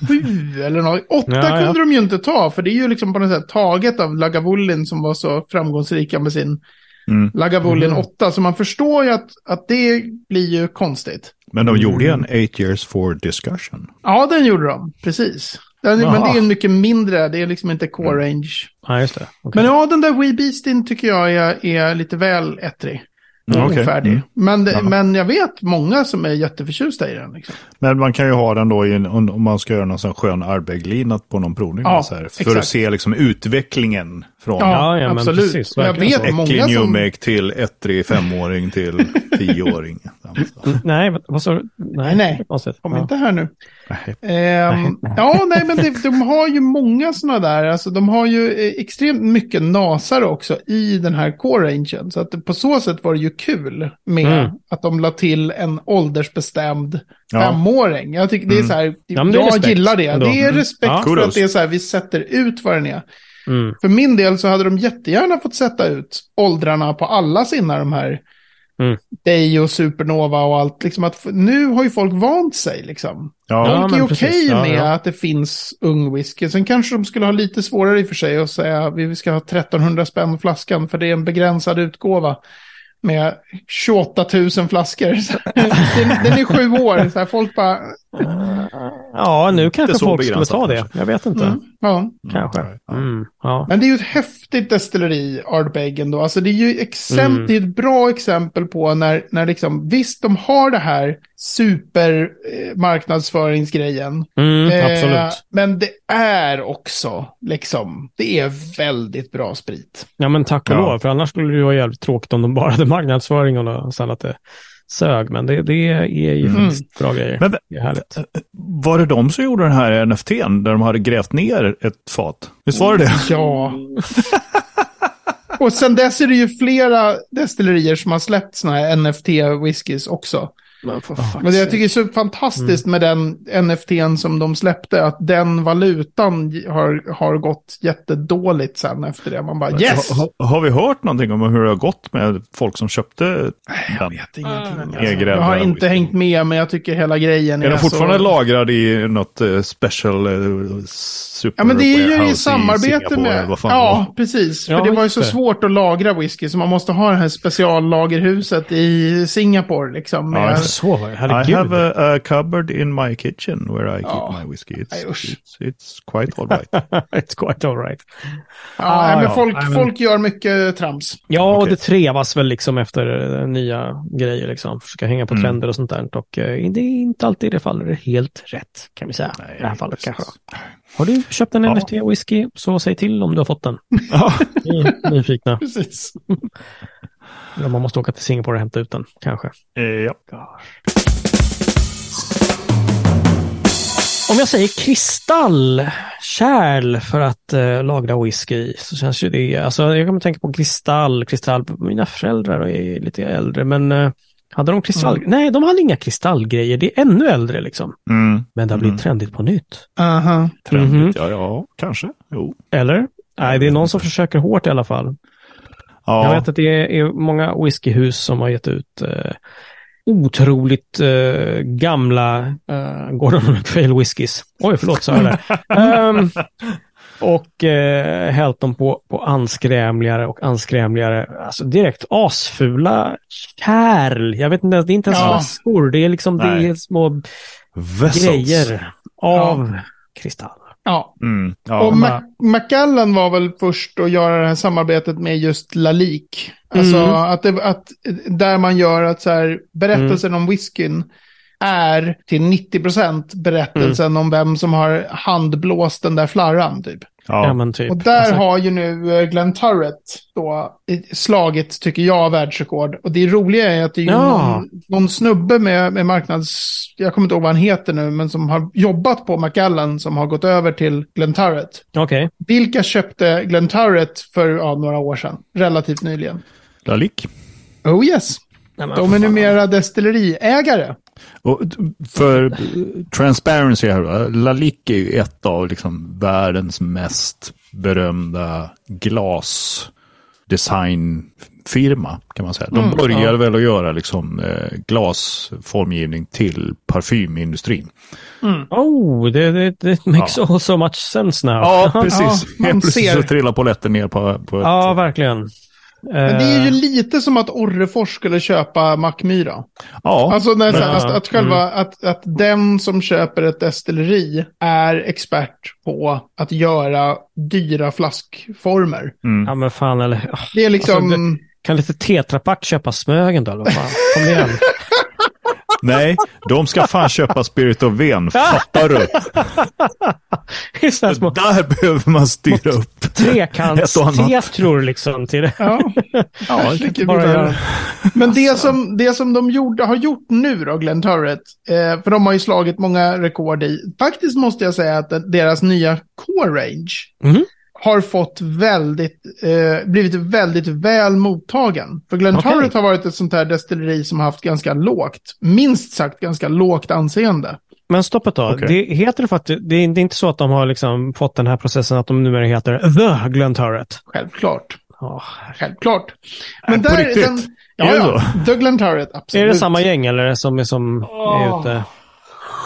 sju eller något. Åtta Ja, ja. kunde de ju inte ta, för det är ju liksom på något sätt taget av Lagavulin som var så framgångsrika med sin Mm. Lagavulin Mm. 8. Så man förstår ju att, att det blir ju konstigt. men de gjorde ju Mm. en Eight years for discussion. Ja, den gjorde de. Precis. Den, men det är en mycket mindre, det är liksom inte core range. Ja, just det. Okej. Men ja, den där Wee Beastin tycker jag är, är lite väl ettrig. Mm, okej. Ofärdig. Mm. Men, Ja. men jag vet många som är jätteförtjusta i den. Liksom. Men man kan ju ha den då i om man ska göra någon sån skön arbegglina på någon provning. Ja, så här, för exakt. att se liksom utvecklingen från Ja, Ja, ja, men absolut. precis, jag vet så. många äcklig som... Newmake till ettrig femåring till (laughs) tioåring. Mm, Nej, vad- sa du? Nej, nej. Kom Ja. inte här nu. Nej. Ehm, (laughs) ja, nej, men det, de har ju många sådana där. Alltså, de har ju eh, extremt mycket nasare också i den här core-rangen. Så att på så sätt var det ju kul med Mm. att de la till en åldersbestämd Ja. femåring. Jag tycker det är Mm. så här, Ja, men det är jag gillar det. ändå. Det är Mm. respekt Ja. för att det är så här, vi sätter ut vad den är. Mm. För min del så hade de jättegärna fått sätta ut åldrarna på alla sina de här Mm. Day och Supernova och allt. Liksom att, nu har ju folk vant sig liksom. Ja, Ja, Folk är men okej precis. Ja, med ja. att det finns ung whisky. Sen kanske de skulle ha lite svårare i och för sig att säga att vi ska ha 1300 spänn flaskan för det är en begränsad utgåva med 28 000 flaskor. (laughs) Den, den är sju år, så här, folk bara... Ja, nu kanske så folk skulle ta det. kanske. Jag vet inte. Mm, ja. Kanske. Ja. Mm. Ja. Men det är ju ett häftigt destilleri, Ardbeg ändå. Alltså det är ju exempel, Mm. det är ett bra exempel på när, när liksom, visst de har det här super eh, marknadsföringsgrejen. Mm, Eh, absolut. Men det är också, liksom, det är väldigt bra sprit. Ja, men tack och Ja. lov. För annars skulle det ju vara jävligt tråkigt om de bara hade marknadsföring och sen att det sög. Men det, det är ju Mm. bra grejer. Men- det är härligt. Var det de som gjorde den här NFTn där de hade grävt ner ett fat? Visst var det det? Ja. Och sen dess är det ju flera destillerier som har släppt sådana här NFT-whiskys också. Men för Men det jag tycker är så fantastiskt med den NFTn som de släppte, att den valutan har, har gått jättedåligt sen efter det. Man bara yes! Ha, ha, har vi hört någonting om hur det har gått med folk som köpte Jag den? vet ingenting. Alltså. Nedgrävda Jag har inte hängt med, men jag tycker hela grejen är, Är den fortfarande så... lagrad i något eh, special eh, super Ja, men det är ju i samarbete Singapore, med... eller vad fan det Ja, var? precis. För Ja, det var ju så det. svårt att lagra whisky, så man måste ha det här speciallagerhuset i Singapore. Liksom, Ja, med... just det. Så var det. I have a, a cupboard in my kitchen where I keep Ja. my whiskey. It's, Nej, it's, it's quite all right. (laughs) It's quite all right. ja, Ah, nej, men ja. folk, Nej, men- folk gör mycket trams. Ja, och det trevas väl liksom efter eh, nya grejer liksom. Försöka hänga på Mm. trender och sånt där. Och eh, det är inte alltid det faller helt rätt, kan vi säga. I det här fallet precis. kanske. Har du köpt en Ja. NFT-whisky så säg till om du har fått den. (laughs) Ja. Nyfikna. Precis. (laughs) Om man måste åka till Singapore och hämta ut den, kanske. Eh, ja. Om jag säger kristall, kärl för att eh, lagra whisky i, så känns ju det, alltså jag kommer tänka på kristall, kristall, mina föräldrar är lite äldre, men eh, hade de kristall, nej de hade inga kristallgrejer, det är ännu äldre liksom. Mm. Men det har blivit Mm. trendigt på nytt. Aha. Trendigt, Mhm. ja, ja, kanske. Jo. Eller? Nej, det är någon som försöker hårt i alla fall. Ja, Jag vet att det är, många whiskyhus som har gett ut eh, otroligt eh, gamla eh, Gordon MacPhail whiskys. Oj, förlåt, sa jag det. (laughs) Ehm, och eh, hällt dem på, på anskrämligare och anskrämligare, alltså direkt asfula kärl. Jag vet inte, det är inte ens Ja. flaskor, det är liksom det är små Vessels. grejer av kristall. Ja. Mm. Ja, och Mac- Macallan var väl först att göra det här samarbetet med just Lalik. Alltså Mm. att, det, att där man gör att så här, berättelsen om whiskyn är till 90% berättelsen Mm. om vem som har handblåst den där flarran typ. Ja, ja. men typ. Och där Alltså, har ju nu eh, Glenn Turret då slagit, tycker jag, världsrekord. Och det roliga är att det är ju Ja. någon, någon snubbe med, med marknads... Jag kommer inte ihåg vad han heter nu, men som har jobbat på Macallan som har gått över till Glenn Turret. Okej. Vilka köpte Glenn Turret för ja, några år sedan? Relativt nyligen. Lalik. Oh yes. Nej, men De är numera destilleriägare. Och för transparency här? Lalik är ju ett av liksom världens mest berömda glasdesignfirma kan man säga. De Mm, började ja. väl att göra liksom eh, glasformgivning till parfymindustrin. Oh, det, det, det makes all so much sense now. Ja, (laughs) precis. Ja, man Helt plötsligt ser. så trillar polletten ner på, på ett... Ja, verkligen. Men det är ju lite som att Orrefors skulle köpa Mackmyra. Ja, Alltså när, Ja. att, att, själva, att, att den som köper ett destilleri är expert på att göra dyra flaskformer. mm. Ja men fan eller... Det är liksom... Alltså, Kan lite Tetrapak köpa Smögen då eller vad fan? Kom igen. (laughs) nej, de ska fan köpa Spirit of Ven, fattar du? (laughs) Det Där behöver man styra upp. Trekantstetror liksom till det. Ja, (laughs) Ja, Vilket bara göra. Men det som, det som de gjorde, har gjort nu då, Glenn Turret, eh, för de har ju slagit många rekord i, faktiskt måste jag säga att deras nya Core Range Mhm. Har fått väldigt, eh, blivit väldigt väl mottagen. För Glenn. Turret har varit ett sånt här destilleri som har haft ganska lågt, minst sagt ganska lågt anseende. Men stoppet då. Okej. Det heter det faktiskt, det är, det är inte så att de har liksom fått den här processen att de numera heter The Glenn Turret. Självklart. Ja, Självklart. Nej, på riktigt? Den, ja, Är det ja. The Glenn Turret, absolut. är det samma gäng eller som är, som är Åh. ute?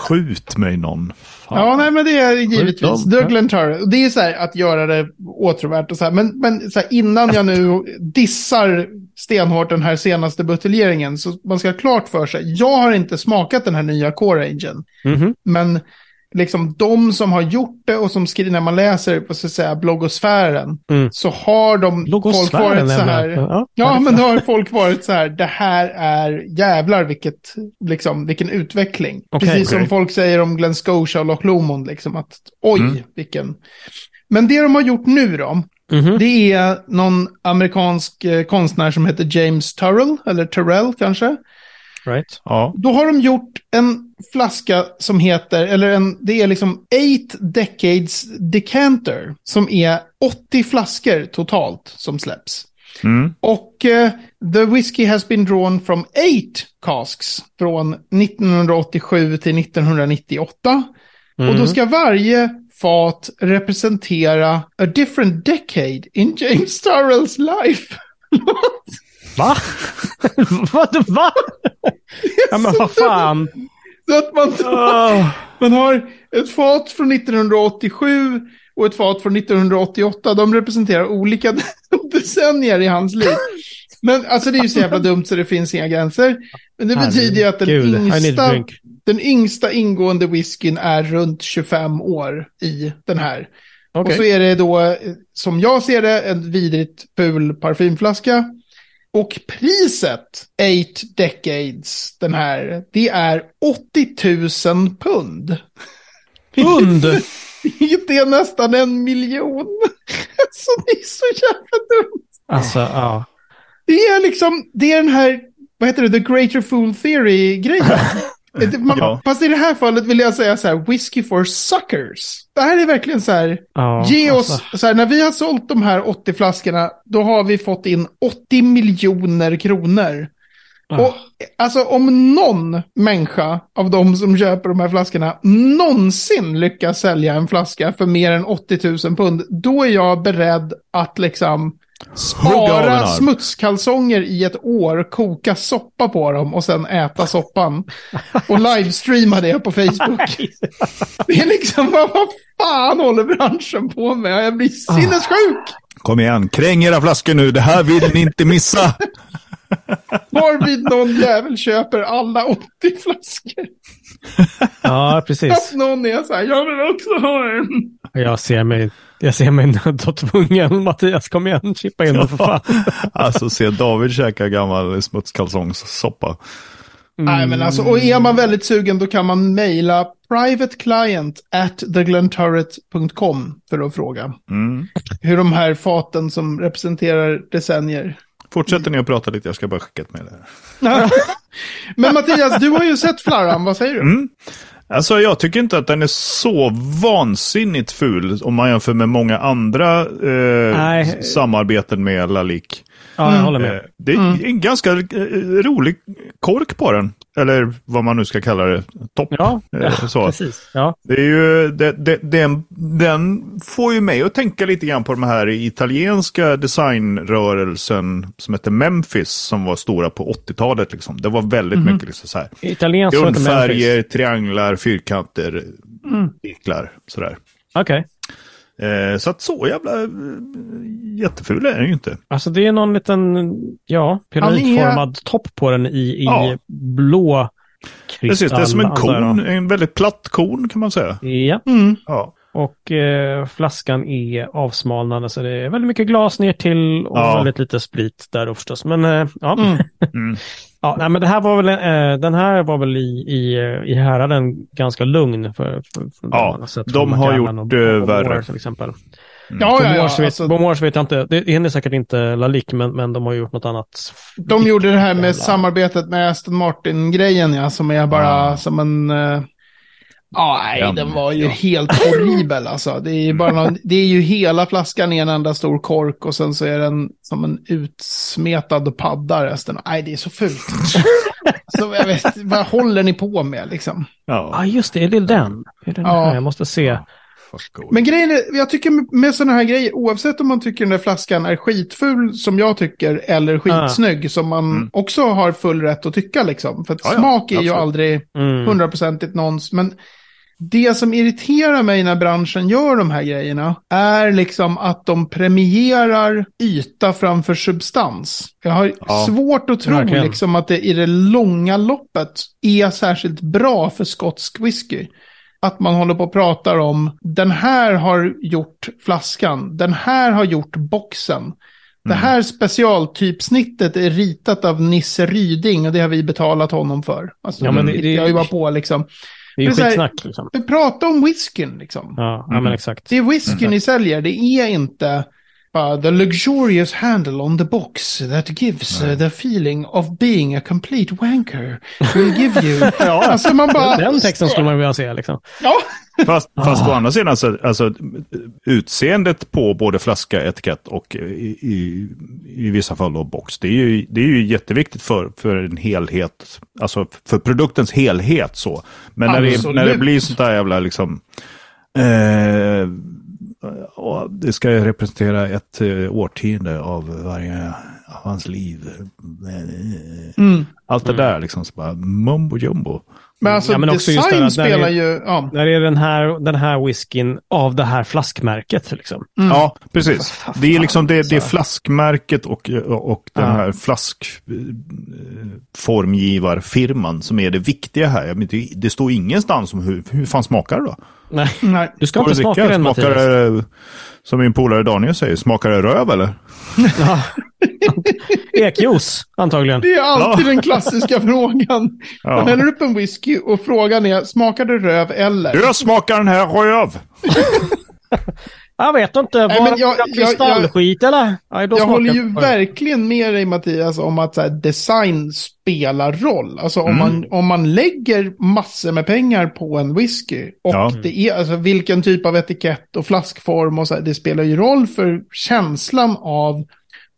Skjut mig någon. Fan. Ja, nej, men det är givetvis. dem. Doug Lentare. Och Det är så här att göra det åtråvärt och så här. Men, men så här, innan jag nu dissar stenhårt den här senaste buteljeringen så man ska ha klart för sig. Jag har inte smakat den här nya Core Rangen. Mhm. Men liksom de som har gjort det och som skriver, när man läser på så att säga bloggosfären, Mm. så har de folk varit så här. Ja, Ja, men då har folk varit så här, det här är jävlar vilket, liksom, vilken utveckling. Okej, Precis som okej. folk säger om Glen Scotia och Loch Lomond, liksom att oj, Mm. vilken. Men det de har gjort nu då, Mhm. det är någon amerikansk eh, konstnär som heter James Turrell, eller Turrell kanske. Right. Ja. Då har de gjort en flaska som heter, eller en, det är liksom Eight Decades Decanter, som är 80 flaskor totalt som släpps. Mm. Och eh, the whiskey has been drawn from eight casks från 1987 till 1998. Och Mm. då ska varje fat representera a different decade in James Turrells life. (laughs) Va? (laughs) vad? Va? ja, men vad fan. Så att man, man har ett fat från 1987 och ett fat från 1988. De representerar olika (laughs) decennier i hans liv. Men alltså det är ju så jävla dumt så det finns inga gränser. Men det betyder ju att den yngsta, den yngsta ingående whiskyn är runt 25 år i den här. Okej. Och så är det då, eh, som jag ser det, en vidrigt ful parfymflaska. Och priset, 8 decades, den här, det är 80 000 pund. Pund? (laughs) Det är nästan en miljon. (laughs) Så det är så jävla dumt. Alltså, ja. Det är liksom, det är den här, vad heter det, the greater fool theory-grejen. (laughs) Det- Man, Ja. Fast i det här fallet vill jag säga så här, whiskey for suckers. Det här är verkligen så här, ja ge alltså. oss, så här, när vi har sålt de här 80 flaskorna, då har vi fått in 80 miljoner kronor. Ja. Och alltså om någon människa av de som köper de här flaskorna någonsin lyckas sälja en flaska för mer än 80 000 pund, då är jag beredd att liksom spara smutskalsonger i ett år, koka soppa på dem och sen äta soppan. Och livestreama det på Facebook. (laughs) Det är liksom, vad vad fan håller branschen på med? Jag blir sinnessjuk! Kom igen, kräng era flaskor nu. Det här vill ni inte missa. (laughs) Varvid någon jävel köper alla 80 flaskor. (laughs) Ja, Att precis. någon är så här, jag vill också ha en. Jag ser mig, jag ser mig nödd och tvungen. (laughs) Mattias, kom igen, chippa in för fan. (laughs) Alltså, se David käka gammal smutskalsongssoppa. Nej, men alltså, och är man väldigt sugen då kan man mejla privateclient at theglenturret.com för att fråga Mm. hur de här faten som representerar decennier. Fortsätter ni att prata lite? Jag ska bara skicka ett mejl. (laughs) Men Mattias, du har ju sett flarran, vad säger du? Mm. Alltså jag tycker inte att den är så vansinnigt ful om man jämför med många andra eh, samarbeten med Lalik. Ja, jag håller med. Eh, det är en ganska eh, rolig kork på den. Eller vad man nu ska kalla det. Topp. Ja, Eh, så. precis. Ja. Det är ju, det, det, den, den får ju mig att tänka lite grann på de här italienska designrörelsen som heter Memphis som var stora på 80-talet. Liksom. Det var väldigt mycket liksom så här. Memphis. Grundfärger, trianglar, fyrkanter, cirklar, sådär. Okej. Eh, så att så jävla eh, jätteful är den ju inte. Alltså det är någon liten, ja, pyramidformad topp på den i, i Ja. blå kristall. Precis, det är som en kon, en väldigt platt kon kan man säga. Ja, Mm. Ja, och eh, flaskan är avsmalnande så det är väldigt mycket glas ner till och Ja. väldigt lite sprit där då förstås. Men eh, ja, Mm. (laughs) Mm. Ja nej, men det här var väl, eh, den här var väl i, i, i häraden ganska lugn för, för, för Ja, de har gjort, och, och värre. Till exempel. Ja, ja, ja. Bomors vet, Alltså, Bomors vet jag inte, det är säkert inte Lalique men, men de har gjort något annat. de gjorde det här med Jävla- samarbetet med Aston Martin-grejen, ja, som är bara Ah. som en... eh, Ja, nej, Ja, den var ju ja. helt horribel alltså. Det är, ju bara någon, det är ju hela flaskan i en enda stor kork och sen så är den som en utsmetad padda resten. Nej, det är så fult. (laughs) så jag vet, vad håller ni på med liksom? Ja, ja. just det, är det den? Är det den Ja. här? Jag måste se. Men grejen är, jag tycker med- sådana här grejer, oavsett om man tycker den där flaskan är skitful som jag tycker, eller skitsnygg som man Mm. också har full rätt att tycka liksom. För att Ja, ja, smak är ju absolut. aldrig Mm. hundraprocentigt nons. Men det som irriterar mig när branschen gör de här grejerna är liksom att de premierar yta framför substans. Jag har Ja, svårt att tro verkligen. liksom att det i det långa loppet är särskilt bra för skotsk whisky. Att man håller på och pratar om den här har gjort flaskan, den här har gjort boxen. Det Mm. här specialtypsnittet är ritat av Nisse Ryding och det har vi betalat honom för. Alltså, Ja, men det- jag är ju bara på liksom. Det är ju så här- skitsnack liksom. Vi pratar om whiskyn liksom. Ja, ja Mm. men exakt. Det är whiskyn ni säljer, det är inte bara the luxurious handle on the box that gives uh, the feeling of being a complete wanker will give you. (laughs) (laughs) Ja, Alltså man bara... den texten skulle man vilja se liksom. Ja, Fast, fast Ah. å andra sidan, så, alltså, utseendet på både flaska, etikett och i, i, i vissa fall då box, det är ju, det är ju jätteviktigt för, för en helhet, alltså för produktens helhet så. Men när det, när det blir sånt där jävla liksom, eh, det ska ju representera ett eh, årtionde av varje av hans liv. mm. Allt det där liksom, så bara mumbo jumbo. Men alltså Ja, men också just det design att när spelar ju... Ja. När det är den här, den här whiskyn av det här flaskmärket liksom. Mm. Ja, precis. Det är liksom det, det är flaskmärket och, och den Ja. här flaskformgivarfirman som är det viktiga här. Det, det står ingenstans om hur, hur fan smakar det då? Nej, Nej. du ska Får inte smaka den Smakar Mattias. det, som min polare Daniel säger, smakar det röv eller? Ja. (laughs) Ekjuice, antagligen. Det är alltid den klassiska (laughs) frågan. Ja. Man häller upp en whisky och frågan är, smakar det röv eller? Hur smakar den här röv? (laughs) Jag vet inte, var Nej, det jag- jag- kristallskit eller? Då Jag håller det ju verkligen med dig Mattias om att här, design spelar roll. Alltså om, Mm. man, om man lägger massor med pengar på en whisky och Ja. det är alltså vilken typ av etikett och flaskform och så här, det spelar ju roll för känslan av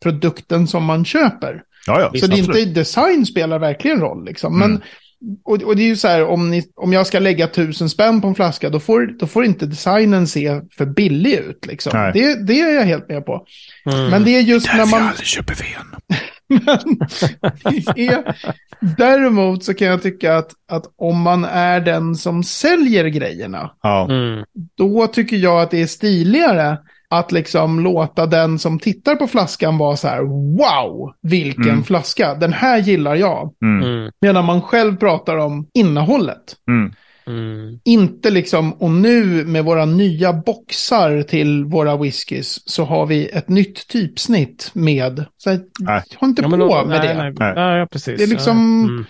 produkten som man köper. Ja, ja. Så det är inte design spelar verkligen roll liksom. Men, Mm. och, och det är ju så här, om, ni, om jag ska lägga tusen spänn på en flaska, då får, då får inte designen se för billig ut. Liksom. Det, det är jag helt med på. Mm. Men det är just när Därför jag man... aldrig köper ven. (laughs) det är, däremot så kan jag tycka att, att om man är den som säljer grejerna, Ja. Mm. då tycker jag att det är stiligare att liksom låta den som tittar på flaskan vara så här, wow, vilken Mm. flaska, den här gillar jag. Mm. Mm. Medan man själv pratar om innehållet. Mm. Mm. Inte liksom, och nu med våra nya boxar till våra whiskys så har vi ett nytt typsnitt med. Så här, Nej. håll inte Ja, på då- med nej, det. Nej, Nej. nej. Ja, precis. Det är liksom-. Mm.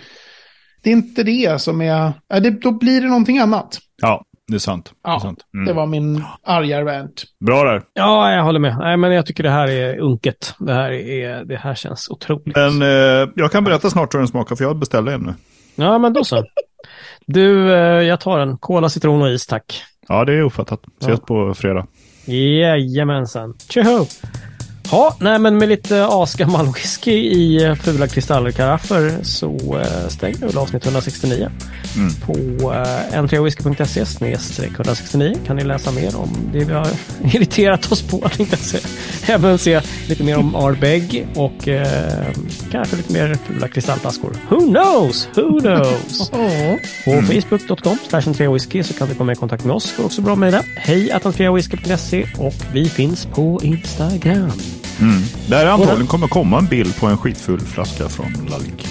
Det är inte det som är... Det, då blir det någonting annat. ja, det är sant. Det, är Ja, sant. Mm. Det var min arga rant. Bra där. Ja, jag håller med. Nej, men jag tycker det här är unket. Det här, är, det här känns otroligt. Men eh, jag kan berätta snart hur den smakar för jag beställde en nu. Ja, men då så. Du, eh, jag tar en. Cola, citron och is, tack. Ja, det är uppfattat. Ses Ja. på fredag. Jajamensan. Tjoho! Ja, nej men med lite asgammal whisky i eh, fula kristallkaraffer så eh, stänger vi väl avsnitt 169. Mm. På eh, n3whisky.se 169 kan ni läsa mer om det vi har (laughs) irriterat oss på. Även se lite mer om Ardbeg och eh, kanske lite mer fula kristallflaskor. Who knows? Who knows? (laughs) På facebook.com slash whisky så kan du komma i kontakt med oss. Går också bra att mejla. Hej whisky.se och vi finns på Instagram. Mm. Där antagligen kommer komma en bild på en skitfull flaska från Lallik.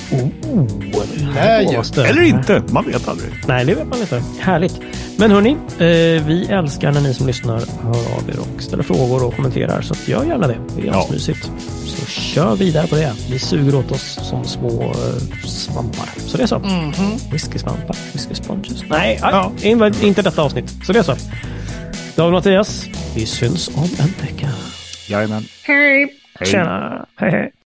Här ju. Måste- Eller inte, man vet aldrig. Nej, det vet man inte. Härligt. Men hörni, eh, vi älskar när ni som lyssnar hör av er och ställer frågor och kommenterar. Så att gör gärna det. Det är Ja. asmysigt. Så kör vidare på det. Vi suger åt oss som små eh, svampar. Så det är så. Whiskysvampar, whisky sponges. Nej, Ja. ja. in, inte detta avsnitt. Så det är så. David Mattias, vi syns om en vecka. Jajamän. Hej! Tjena! Hej, hej.